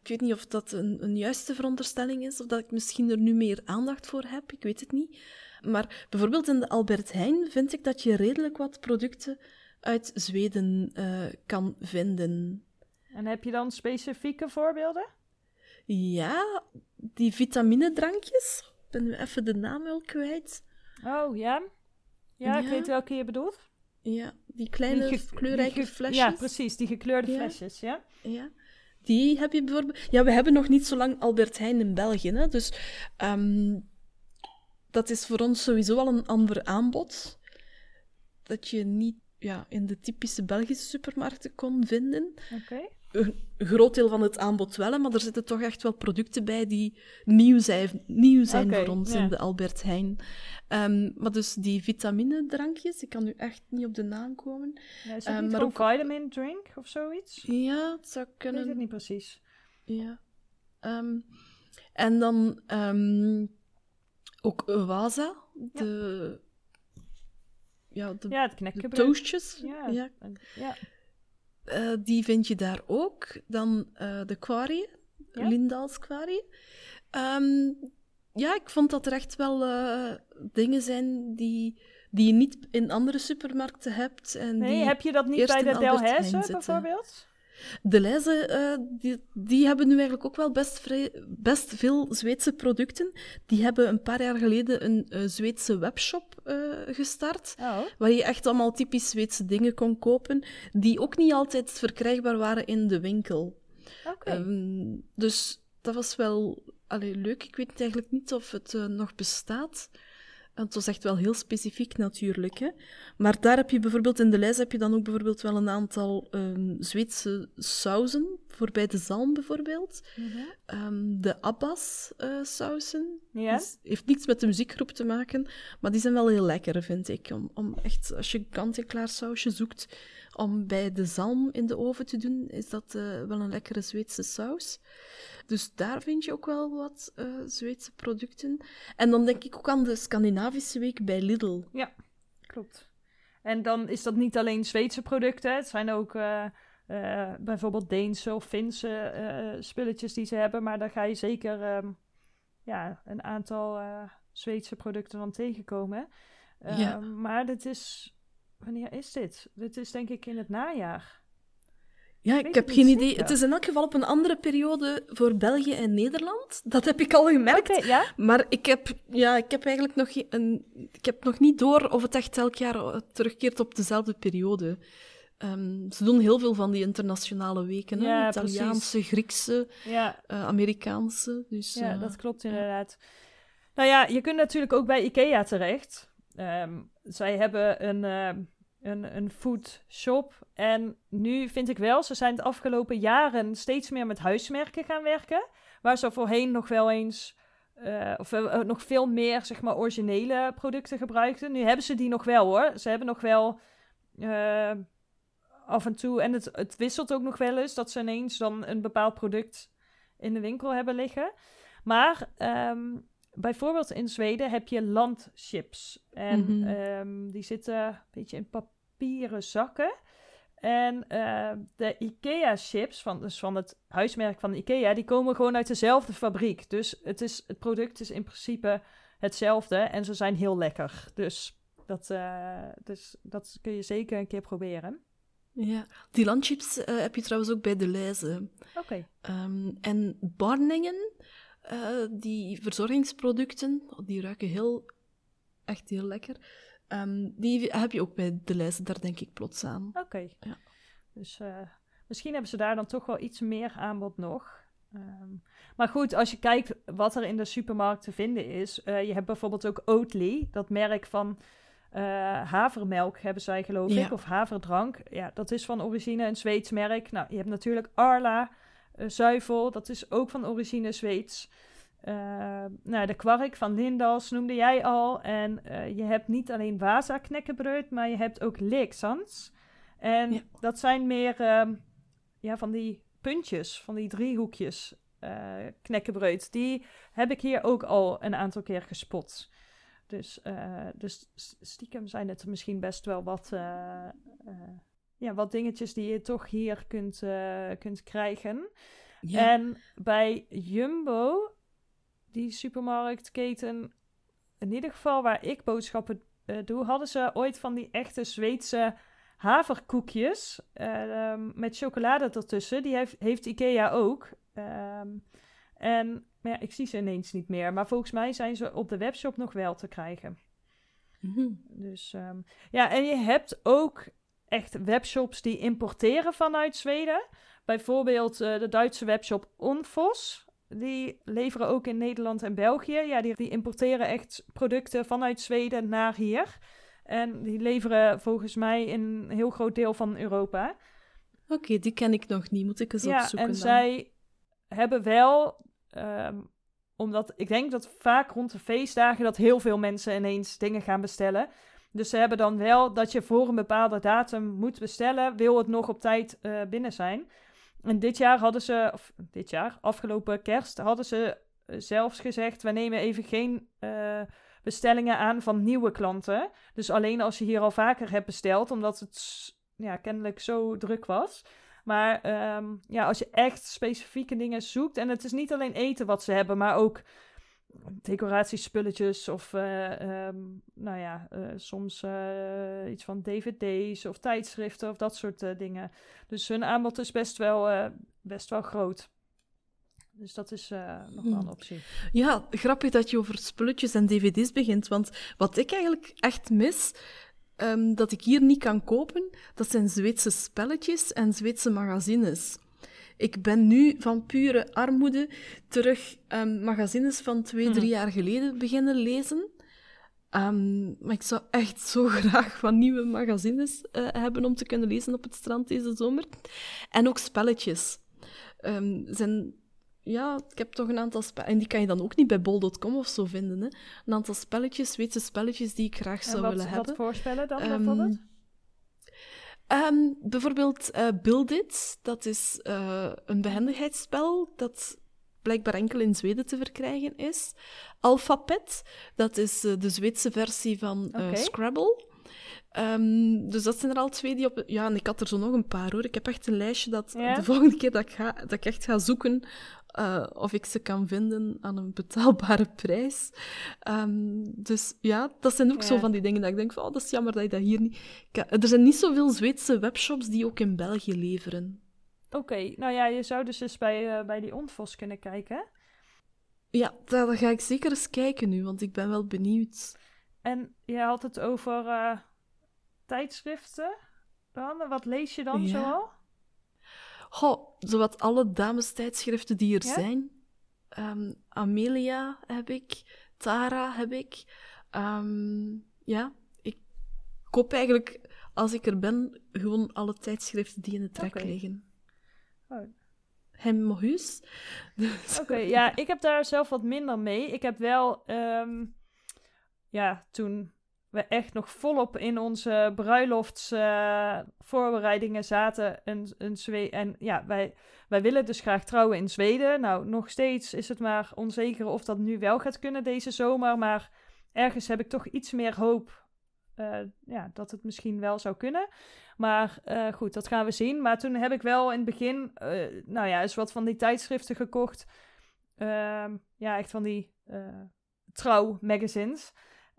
Ik weet niet of dat een, een, juiste veronderstelling is, of dat ik misschien er nu meer aandacht voor heb, ik weet het niet. Maar bijvoorbeeld in de Albert Heijn vind ik dat je redelijk wat producten uit Zweden uh, kan vinden. En heb je dan specifieke voorbeelden? Ja, die vitaminedrankjes. Ik ben nu even de naam wel kwijt. Oh, ja? Ja, ik weet welke je bedoelt. Ja, die kleine die kleurrijke flesjes. Ja, precies, die gekleurde flesjes, ja. Ja. Die heb je bijvoorbeeld... Ja, we hebben nog niet zo lang Albert Heijn in België, hè, dus um, dat is voor ons sowieso al een ander aanbod. Dat je niet ja, in de typische Belgische supermarkten kon vinden. Oké een groot deel van het aanbod wel, maar er zitten toch echt wel producten bij die nieuw zijn, nieuw zijn okay, voor ons in de Albert Heijn. Um, maar dus die vitamine-drankjes, ik kan nu echt niet op de naam komen. Ja, is dat um, niet maar ook vitamin drink of zoiets? Ja, het zou kunnen. Ik weet het niet precies. Ja. Um, en dan ook Waza, de... Ja, de, ja, het de toastjes. Ja, ja. Uh, die vind je daar ook. Dan uh, de Quarie, ja? Lindals Quarie. Um, ja, ik vond dat er echt wel uh, dingen zijn die, die je niet in andere supermarkten hebt. En nee, die heb je dat niet bij de Delhaize bijvoorbeeld? De Leize, uh, die, die hebben nu eigenlijk ook wel best, vrij, best veel Zweedse producten. Die hebben een paar jaar geleden een uh, Zweedse webshop uh, gestart, oh. waar je echt allemaal typisch Zweedse dingen kon kopen, die ook niet altijd verkrijgbaar waren in de winkel. Okay. Um, dus dat was wel allee, leuk. Ik weet eigenlijk niet of het nog bestaat. Het was echt wel heel specifiek natuurlijk. Hè? Maar daar heb je bijvoorbeeld in de lijst heb je dan ook bijvoorbeeld wel een aantal um, Zweedse sauzen. Voor bij de zalm bijvoorbeeld. Mm -hmm. um, de Abbas-sausen. Uh, ja? heeft niets met de muziekgroep te maken. Maar die zijn wel heel lekker, vind ik. Om, om echt, als je een kant-en-klaar sausje zoekt om bij de zalm in de oven te doen, is dat uh, wel een lekkere Zweedse saus. Dus daar vind je ook wel wat uh, Zweedse producten. En dan denk ik ook aan de Scandinavische Week bij Lidl. Ja, klopt. En dan is dat niet alleen Zweedse producten. Het zijn ook uh, uh, bijvoorbeeld Deense of Finse spulletjes die ze hebben. Maar daar ga je zeker um, ja, een aantal Zweedse producten dan tegenkomen. Ja. Maar dit is... Wanneer is dit? Dit is denk ik in het najaar. Ja, ik, ik heb geen idee. Zeker. Het is in elk geval op een andere periode voor België en Nederland. Dat heb ik al gemerkt. Okay, ja? Maar ik heb, ja, ik heb eigenlijk nog, een, ik heb nog niet door of het echt elk jaar terugkeert op dezelfde periode. Um, ze doen heel veel van die internationale weken. Hè? Ja, Italiaanse, precies. Griekse, ja. uh, Amerikaanse. Dus, ja, uh, dat klopt inderdaad. Nou ja, je kunt natuurlijk ook bij IKEA terecht. Um, zij hebben een... Uh, een, een food shop. En nu vind ik wel, ze zijn het afgelopen jaren steeds meer met huismerken gaan werken. Waar ze voorheen nog wel eens, uh, of uh, nog veel meer, zeg maar, originele producten gebruikten. Nu hebben ze die nog wel hoor. Ze hebben nog wel uh, af en toe, en het, het wisselt ook nog wel eens, dat ze ineens dan een bepaald product in de winkel hebben liggen. Maar um, bijvoorbeeld in Zweden heb je landchips. En mm -hmm. um, die zitten een beetje in papieren zakken. En uh, de IKEA-chips, van, dus van het huismerk van IKEA, die komen gewoon uit dezelfde fabriek. Dus het, is, het product is in principe hetzelfde en ze zijn heel lekker. Dus dat, uh, dus dat kun je zeker een keer proberen. Ja, die landchips uh, heb je trouwens ook bij de Leize. Oké. Okay. Um, en Barningen, die verzorgingsproducten, die ruiken heel, echt heel lekker. Um, die heb je ook bij de lijst, daar denk ik plots aan. Oké. Okay. Ja. Dus uh, misschien hebben ze daar dan toch wel iets meer aanbod nog. Um, maar goed, als je kijkt wat er in de supermarkt te vinden is. Je hebt bijvoorbeeld ook Oatly, dat merk van uh, havermelk hebben zij geloof ja. ik. Of haverdrank. Ja, dat is van origine een Zweeds merk. Nou, je hebt natuurlijk Arla, zuivel, dat is ook van origine Zweeds. Uh, nou, de kwark van Lindals noemde jij al. En je hebt niet alleen Waza knekkenbreud, maar je hebt ook Leksans. En ja. dat zijn meer uh, ja, van die puntjes, van die driehoekjes uh, knekkenbreud. Die heb ik hier ook al een aantal keer gespot. Dus, dus stiekem zijn het misschien best wel wat, ja, wat dingetjes die je toch hier kunt, kunt krijgen. Ja. En bij Jumbo die supermarktketen, in ieder geval waar ik boodschappen doe, hadden ze ooit van die echte Zweedse haverkoekjes uh, um, met chocolade ertussen. Die heeft, heeft Ikea ook. Um, en maar ja, ik zie ze ineens niet meer. Maar volgens mij zijn ze op de webshop nog wel te krijgen. Mm -hmm. Dus um, ja, en je hebt ook echt webshops die importeren vanuit Zweden. Bijvoorbeeld uh, de Duitse webshop Onfos. Die leveren ook in Nederland en België. Ja, die, die importeren echt producten vanuit Zweden naar hier. En die leveren volgens mij in een heel groot deel van Europa. Oké, okay, die ken ik nog niet. Moet ik eens ja, opzoeken. En dan. zij hebben wel, um, omdat ik denk dat vaak rond de feestdagen dat heel veel mensen ineens dingen gaan bestellen. Dus ze hebben dan wel dat je voor een bepaalde datum moet bestellen, wil het nog op tijd uh, binnen zijn. En dit jaar hadden ze, of dit jaar, afgelopen kerst, hadden ze zelfs gezegd: we nemen even geen uh, bestellingen aan van nieuwe klanten. Dus alleen als je hier al vaker hebt besteld, omdat het ja, kennelijk zo druk was. Maar um, ja, als je echt specifieke dingen zoekt, en het is niet alleen eten wat ze hebben, maar ook decoratiespulletjes of uh, um, nou ja, uh, soms uh, iets van dvd's of tijdschriften of dat soort dingen. Dus hun aanbod is best wel, best wel groot. Dus dat is nog wel een optie. Ja, grappig dat je over spulletjes en dvd's begint, want wat ik eigenlijk echt mis... Um, dat ik hier niet kan kopen, dat zijn Zweedse spelletjes en Zweedse magazines. ik ben nu van pure armoede terug um, magazines van twee, drie mhm. jaar geleden beginnen lezen. Um, maar ik zou echt zo graag van nieuwe magazines uh, hebben om te kunnen lezen op het strand deze zomer. En ook spelletjes. Um, zijn, ja, ik heb toch een aantal spelletjes. En die kan je dan ook niet bij bol.com of zo vinden. Hè? Een aantal spelletjes, Zweedse spelletjes die ik graag zou willen hebben. Wat voorspellen dan bijvoorbeeld? Um, bijvoorbeeld uh, Build It, dat is uh, een behendigheidsspel dat blijkbaar enkel in Zweden te verkrijgen is. Alphabet, dat is uh, de Zweedse versie van okay. Scrabble. Um, dus dat zijn er al twee die op... Ja, en ik had er zo nog een paar, hoor. Ik heb echt een lijstje dat de volgende keer dat ik, ga, dat ik echt ga zoeken uh, of ik ze kan vinden aan een betaalbare prijs. Um, dus ja, dat zijn ook zo van die dingen dat ik denk van, oh, dat is jammer dat je dat hier niet... Er zijn niet zoveel Zweedse webshops die ook in België leveren. Oké, nou ja, je zou dus eens bij, uh, bij die Ontvos kunnen kijken. Ja, daar, ga ik zeker eens kijken nu, want ik ben wel benieuwd. En je had het over uh, tijdschriften dan? Wat lees je dan ja. zoal? Goh, zowat alle damestijdschriften die er zijn. Um, Amelia heb ik, Tara heb ik. Um, ja, ik koop eigenlijk, als ik er ben, gewoon alle tijdschriften die in het trek okay. liggen. Oh. Hem Mohus. Dus... Oké, ja, ik heb daar zelf wat minder mee. Ik heb wel, um, ja, toen we echt nog volop in onze bruiloftsvoorbereidingen uh, zaten. En, en, en ja, wij, wij willen dus graag trouwen in Zweden. Nou, nog steeds is het maar onzeker of dat nu wel gaat kunnen deze zomer. Maar ergens heb ik toch iets meer hoop uh, ja, dat het misschien wel zou kunnen. Maar uh, goed, dat gaan we zien. Maar toen heb ik wel in het begin, nou ja, eens wat van die tijdschriften gekocht. Ehm, ja, echt van die trouw magazines.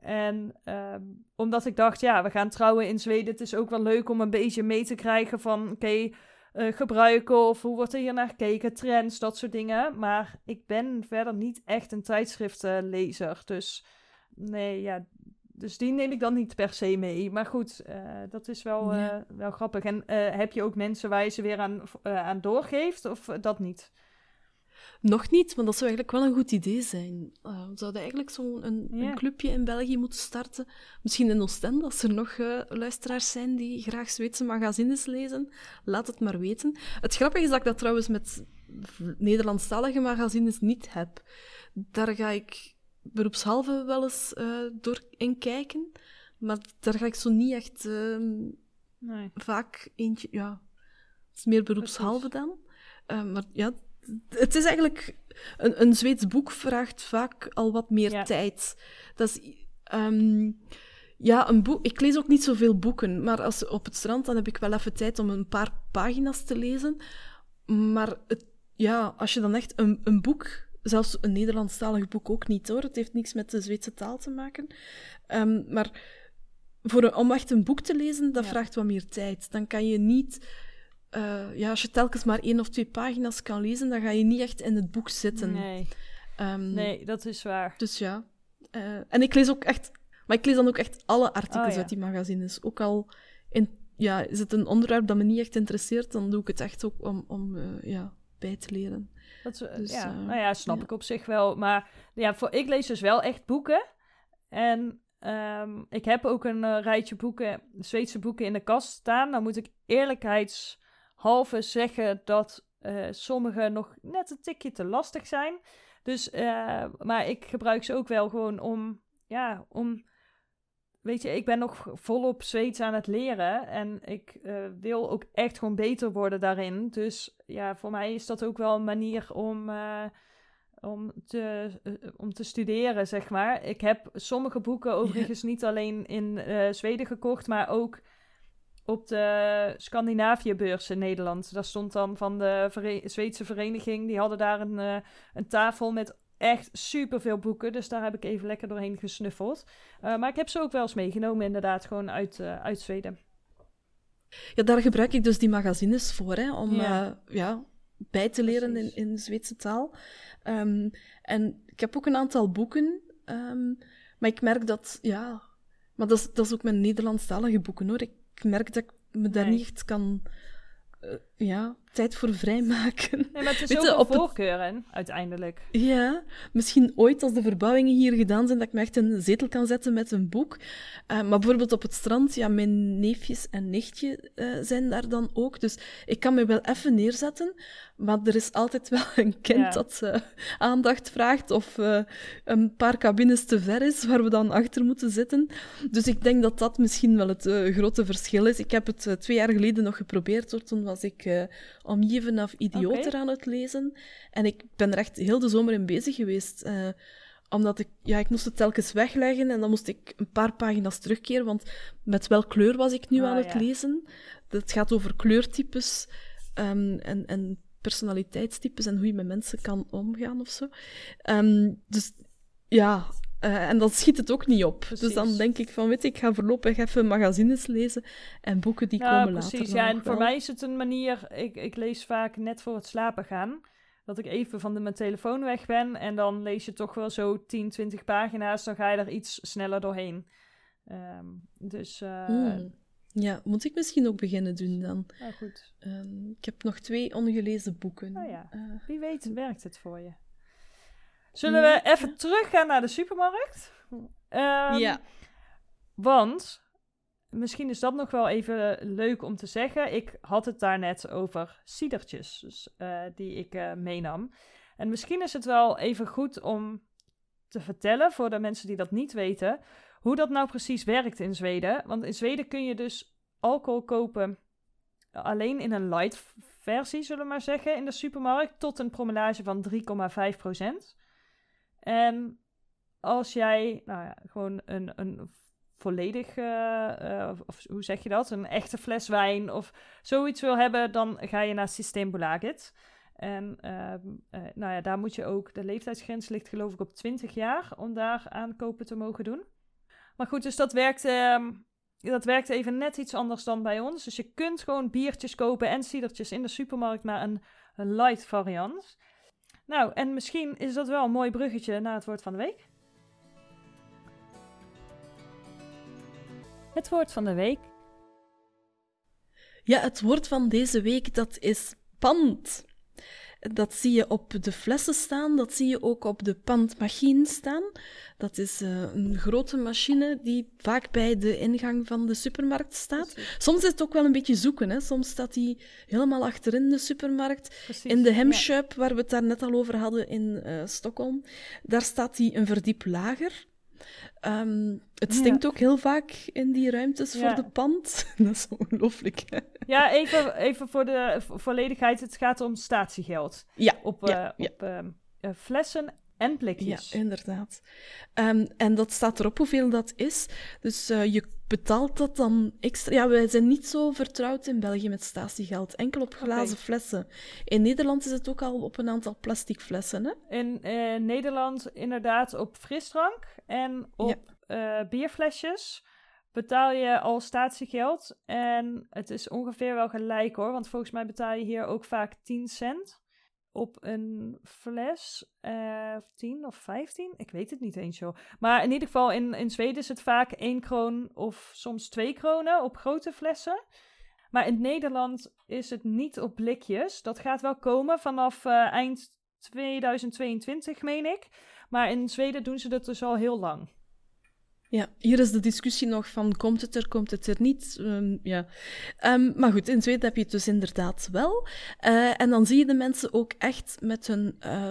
En um, omdat ik dacht, ja, we gaan trouwen in Zweden. Het is ook wel leuk om een beetje mee te krijgen van, oké, okay, uh, gebruiken of hoe wordt er hier naar gekeken, trends, dat soort dingen. Maar ik ben verder niet echt een tijdschriftenlezer. Dus nee, ja, dus die neem ik dan niet per se mee. Maar goed, uh, dat is wel, uh, wel grappig. En heb je ook mensen waar je ze weer aan, aan doorgeeft of dat niet? Nog niet, maar dat zou eigenlijk wel een goed idee zijn. Uh, we zouden eigenlijk zo'n een, een, clubje in België moeten starten. Misschien in Oostende, als er nog uh, luisteraars zijn die graag Zweedse magazines lezen. Laat het maar weten. Het grappige is dat ik dat trouwens met Nederlandstalige magazines niet heb. Daar ga ik beroepshalve wel eens uh, door in kijken. Maar daar ga ik zo niet echt nee. vaak eentje... Ja, het is meer beroepshalve dan. maar ja, het is eigenlijk... Een, een Zweeds boek vraagt vaak al wat meer tijd. Dat is... Um, ja, een boek. Ik lees ook niet zoveel boeken, maar als, op het strand dan heb ik wel even tijd om een paar pagina's te lezen. Maar het, ja, als je dan echt een, een boek, zelfs een Nederlandstalig boek ook niet hoor, het heeft niks met de Zweedse taal te maken. Um, maar voor een, om echt een boek te lezen, dat vraagt wat meer tijd. Dan kan je niet uh, ja, als je telkens maar één of twee pagina's kan lezen, dan ga je niet echt in het boek zitten. Nee, um, nee dat is waar. Dus ja. Uh, en ik lees ook echt... Maar ik lees dan ook echt alle artikels oh, uit die magazines. Ook al in, ja, is het een onderwerp dat me niet echt interesseert, dan doe ik het echt ook om, om uh, ja, bij te leren. Dat dus, ja, nou ja, snap ja. ik op zich wel. Maar ja, voor, ik lees dus wel echt boeken. En um, ik heb ook een rijtje boeken, Zweedse boeken in de kast staan. Dan moet ik eerlijkheids halve zeggen dat uh, sommige nog net een tikje te lastig zijn. Dus, uh, maar ik gebruik ze ook wel gewoon om, ja, om, weet je, ik ben nog volop Zweeds aan het leren en ik uh, wil ook echt gewoon beter worden daarin. Dus ja, voor mij is dat ook wel een manier om, om, te, om te studeren, zeg maar. Ik heb sommige boeken overigens niet alleen in Zweden gekocht, maar ook op de Scandinavië-beurs in Nederland. Daar stond dan van de Vere Zweedse vereniging. Die hadden daar een, uh, een tafel met echt superveel boeken. Dus daar heb ik even lekker doorheen gesnuffeld. Uh, maar ik heb ze ook wel eens meegenomen, inderdaad, gewoon uit, uh, uit Zweden. Ja, daar gebruik ik dus die magazines voor, hè, om ja. ja bij te leren in, in Zweedse taal. Um, en ik heb ook een aantal boeken, um, maar ik merk dat, ja... Maar dat is, dat is ook mijn Nederlandstalige boeken, hoor. Ik ik merk dat ik me daar niet echt kan... Uh, ja, tijd voor vrijmaken. Nee, maar het is ook het- voorkeuren, uiteindelijk. Ja, misschien ooit als de verbouwingen hier gedaan zijn, dat ik me echt een zetel kan zetten met een boek. Eh, maar bijvoorbeeld op het strand, ja, mijn neefjes en nichtje eh, zijn daar dan ook. Dus ik kan me wel even neerzetten, maar er is altijd wel een kind Ja. dat eh, aandacht vraagt of een paar cabines te ver is waar we dan achter moeten zitten. Dus ik denk dat dat misschien wel het grote verschil is. Ik heb het twee jaar geleden nog geprobeerd, hoor. toen was ik eh omgeven of idioter aan het lezen. En ik ben er echt heel de zomer in bezig geweest. eh, omdat ik, ja, ik moest het telkens wegleggen en dan moest ik een paar pagina's terugkeren. Want met welk kleur was ik nu Ah, aan het ja. lezen? Het gaat over kleurtypes ehm, en, en personaliteitstypes en hoe je met mensen kan omgaan of zo. Ehm, dus ja, eh, en dan schiet het ook niet op. Dus Precies. dan denk ik van, weet je, ik ga voorlopig even magazines lezen en boeken die Ja, komen precies. later. dan Ja, en voor mij is het een manier. Ik, ik lees vaak net voor het slapen gaan. Dat ik even van de, mijn telefoon weg ben. En dan lees je toch wel zo 10, 20 pagina's. Dan ga je er iets sneller doorheen. Ehm, dus, eh. Ja, moet ik misschien ook beginnen doen dan. nou goed. Ehm, ik heb nog twee ongelezen boeken. Oh ja. Eh, Wie weet werkt het voor je. Zullen we even teruggaan naar de supermarkt? Ehm, ja. Want, misschien is dat nog wel even leuk om te zeggen. Ik had het daar net over cidertjes dus, eh, die ik eh, meenam. En misschien is het wel even goed om te vertellen voor de mensen die dat niet weten, hoe dat nou precies werkt in Zweden. Want in Zweden kun je dus alcohol kopen alleen in een light versie, zullen we maar zeggen, in de supermarkt, tot een promillage van 3,5%. En als jij, nou ja, gewoon een, een volledig, eh, eh, of hoe zeg je dat, een echte fles wijn of zoiets wil hebben, dan ga je naar Systembolaget. En ehm, eh, nou ja, daar moet je ook, de leeftijdsgrens ligt geloof ik op 20 jaar om daar aankopen te mogen doen. Maar goed, dus dat werkt, ehm, dat werkt even net iets anders dan bij ons. Dus je kunt gewoon biertjes kopen en cidertjes in de supermarkt, maar een, een light variant. Nou, en misschien is dat wel een mooi bruggetje naar het woord van de week. Het woord van de week. ja, het woord van deze week, dat is pand. Dat zie je op de flessen staan, dat zie je ook op de pandmachine staan. Dat is eh, een grote machine die vaak bij de ingang van de supermarkt staat. Soms is het ook wel een beetje zoeken. Hè? Soms staat hij helemaal achterin de supermarkt. Precies. In de Ja. Hemshop, waar we het daar net al over hadden in eh, Stockholm, daar staat hij een verdiep lager. Ehm, het Ja. stinkt ook heel vaak in die ruimtes Ja. voor de pand. Dat is ongelooflijk. Ja, even, even voor de vo- volledigheid. Het gaat om statiegeld. Ja, Op, ja, eh, ja. op ehm, eh, flessen en Ja, blikjes. inderdaad. Ehm, en dat staat erop hoeveel dat is. Dus eh, je betaalt dat dan extra. Ja, wij zijn niet zo vertrouwd in België met statiegeld. Enkel op glazen flessen. In Nederland is het ook al op een aantal plastic flessen. Hè? In eh, Nederland inderdaad op frisdrank en op eh, bierflesjes betaal je al statiegeld. En het is ongeveer wel gelijk hoor, want volgens mij betaal je hier ook vaak 10 cent op een fles. eh 10 of 15? Ik weet het niet eens joh. Maar in ieder geval in, in Zweden is het vaak 1 kroon of soms 2 kronen op grote flessen. Maar in Nederland is het niet op blikjes. Dat gaat wel komen vanaf eh, eind 2022, meen ik. Maar in Zweden doen ze dat dus al heel lang. Ja, hier is de discussie nog van komt het er, komt het er niet. Ehm, ja. Ehm, maar goed, in Zweden heb je het dus inderdaad wel. Eh, en dan zie je de mensen ook echt met hun eh,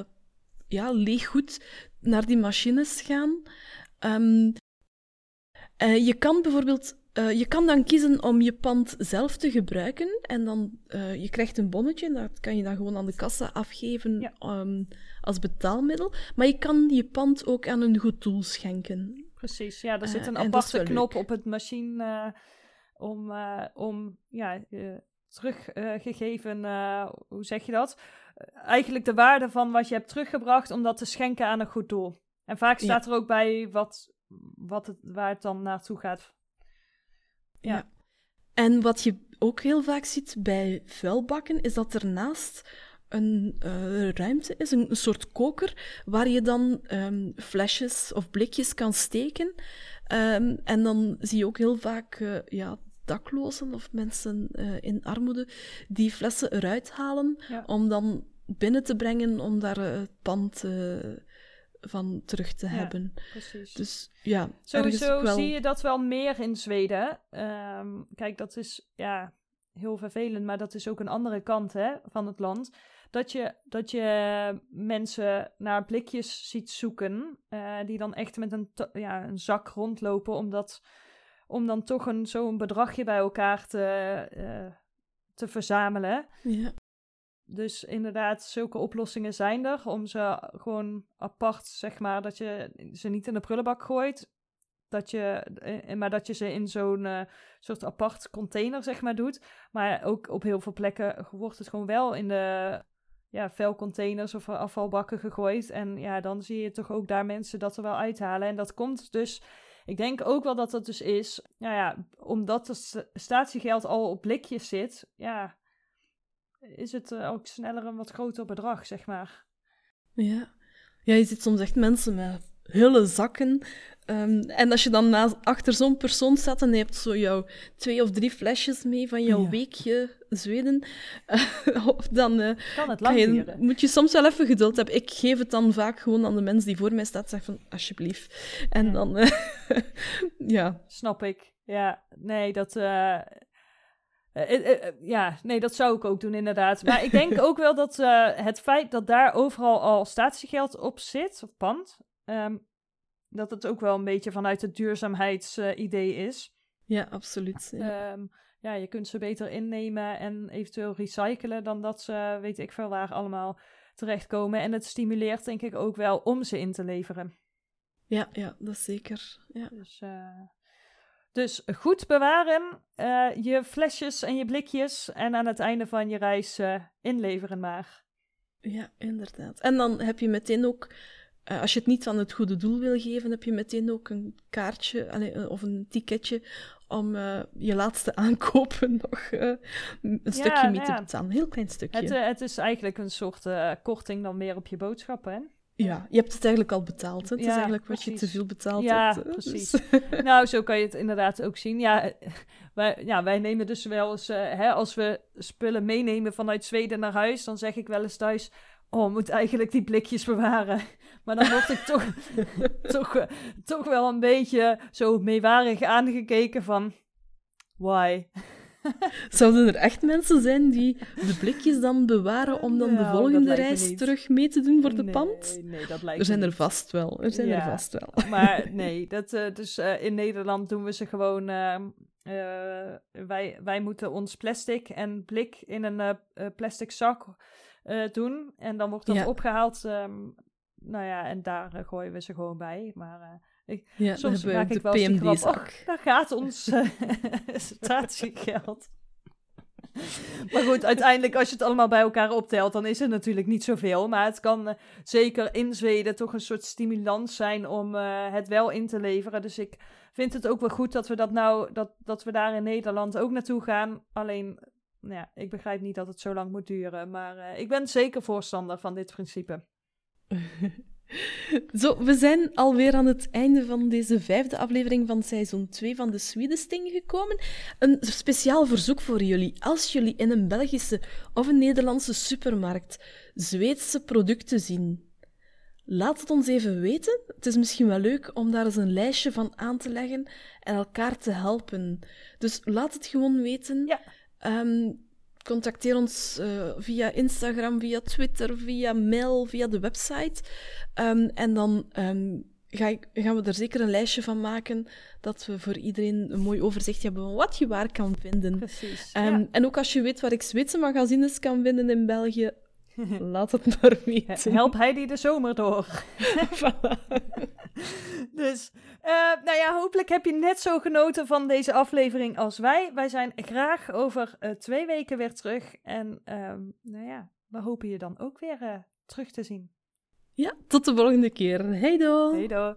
ja, leeg goed naar die machines gaan. Ehm, eh, je kan bijvoorbeeld... je kan dan kiezen om je pand zelf te gebruiken en dan eh, je krijgt een bonnetje, dat kan je dan gewoon aan de kassa afgeven Ja. als betaalmiddel. Maar je kan je pand ook aan een goed doel schenken. Precies, ja, er Eh, zit een aparte knop op het machine eh, om, eh, om ja, teruggegeven, hoe zeg je dat? Eigenlijk de waarde van wat je hebt teruggebracht om dat te schenken aan een goed doel. En vaak Ja. staat er ook bij wat, wat het, waar het dan naartoe gaat. Ja. Ja. En wat je ook heel vaak ziet bij vuilbakken, is dat ernaast een eh, ruimte is, een, een soort koker, waar je dan ehm, flesjes of blikjes kan steken. Ehm, en dan zie je ook heel vaak eh, ja, daklozen of mensen eh, in armoede die flessen eruit halen Ja. om dan binnen te brengen om daar het pand van terug te Ja. hebben. Precies. Dus ja, Sowieso wel... zie je dat wel meer in Zweden. Ehm, kijk, dat is ja, heel vervelend, maar dat is ook een andere kant hè, van het land. Dat je, dat je mensen naar blikjes ziet zoeken, eh, die dan echt met een, ja, een zak rondlopen, omdat, om dan toch een, zo'n bedragje bij elkaar te, eh, te verzamelen. Ja. Dus inderdaad, zulke oplossingen zijn er. Om ze gewoon apart, zeg maar, dat je ze niet in de prullenbak gooit. Dat je, eh, maar dat je ze in zo'n soort apart container, zeg maar, doet. Maar ook op heel veel plekken wordt het gewoon wel in de ja, vuilcontainers of afvalbakken gegooid. En ja, dan zie je toch ook daar mensen dat er wel uithalen. En dat komt dus, ik denk ook wel dat dat dus is, nou ja, omdat het sta- statiegeld al op blikjes zit, ja, is het eh, ook sneller een wat groter bedrag, zeg maar. Ja. ja, je ziet soms echt mensen met hele zakken. Ehm, en als je dan naast, achter zo'n persoon staat en je hebt zo jouw twee of drie flesjes mee van jouw Ja. weekje Zweden, eh, dan eh, Kan het kan lang je, moet je soms wel even geduld hebben. Ik geef het dan vaak gewoon aan de mens die voor mij staat, zeg van alsjeblieft. En Ja. dan, eh, ja, Snap ik. Ja, nee, dat. ja, nee, dat zou ik ook doen, inderdaad. Maar ik denk ook wel dat het feit dat daar overal al statiegeld op zit, of pand, ehm, dat het ook wel een beetje vanuit het duurzaamheidsidee is. ja, absoluut. Ja. Ehm, ja, je kunt ze beter innemen en eventueel recyclen dan dat ze, weet ik veel waar, allemaal terechtkomen. En het stimuleert denk ik ook wel om ze in te leveren. ja, ja, dat zeker. Ja. Dus, eh, dus goed bewaren, eh, je flesjes en je blikjes en aan het einde van je reis eh, inleveren maar. Ja, inderdaad. En dan heb je meteen ook, eh, als je het niet aan het goede doel wil geven, heb je meteen ook een kaartje allee, eh, of een ticketje om eh, je laatste aankopen nog een stukje mee nou te betalen. Een heel klein stukje. Het, het is eigenlijk een soort korting dan meer op je boodschappen, hè? ja, je hebt het eigenlijk al betaald. Hè? Het is eigenlijk wat je te veel betaald Ja, hebt. precies. Dus- nou, zo kan je het inderdaad ook zien. Ja, wij, ja, wij nemen dus wel eens, hè, als we spullen meenemen vanuit Zweden naar huis, dan zeg ik wel eens thuis, oh, we moeten eigenlijk die blikjes bewaren. Maar dan word ik toch, toch, eh, toch wel een beetje zo meewarig aangekeken van, why? Zouden er echt mensen zijn die de blikjes dan bewaren om dan de Nou, volgende reis terug mee te doen voor de Nee, pand? Nee, dat lijkt Er zijn er vast wel. Er zijn er vast wel. Maar nee, dat, eh, dus eh, in Nederland doen we ze gewoon. ehm, eh, wij, wij moeten ons plastic en blik in een plastic zak doen. En dan wordt dat Ja. opgehaald. ehm, nou ja, en daar eh, gooien we ze gewoon bij. Maar eh, Ja, dan soms maak ik wel eens grap. "Och, daar gaat ons eh, statiegeld. Maar goed, uiteindelijk als je het allemaal bij elkaar optelt, dan is het natuurlijk niet zoveel. Maar het kan zeker in Zweden toch een soort stimulans zijn om het wel in te leveren. Dus ik vind het ook wel goed dat we dat nou, dat, dat we daar in Nederland ook naartoe gaan. Alleen, nou ja, ik begrijp niet dat het zo lang moet duren. Maar ik ben zeker voorstander van dit principe. Zo, we zijn alweer aan het einde van deze vijfde aflevering van seizoen 2 van de Swedesting gekomen. Een speciaal verzoek voor jullie. Als jullie in een Belgische of een Nederlandse supermarkt Zweedse producten zien, laat het ons even weten. Het is misschien wel leuk om daar eens een lijstje van aan te leggen en elkaar te helpen. Dus laat het gewoon weten. Ja. Ehm, contacteer ons eh, via Instagram, via Twitter, via mail, via de website. Ehm, en dan ehm, ga ik, gaan we er zeker een lijstje van maken, dat we voor iedereen een mooi overzicht hebben van wat je waar kan vinden. Precies. Ehm, En ook als je weet waar ik Zweedse magazines kan vinden in België, laat het maar weten. Help Heidi de zomer door. Dus, eh, nou ja, hopelijk heb je net zo genoten van deze aflevering als wij. Wij zijn graag over eh, twee weken weer terug. En ehm, nou ja, we hopen je dan ook weer eh, terug te zien. Ja, tot de volgende keer. Hey doei! Hey doei.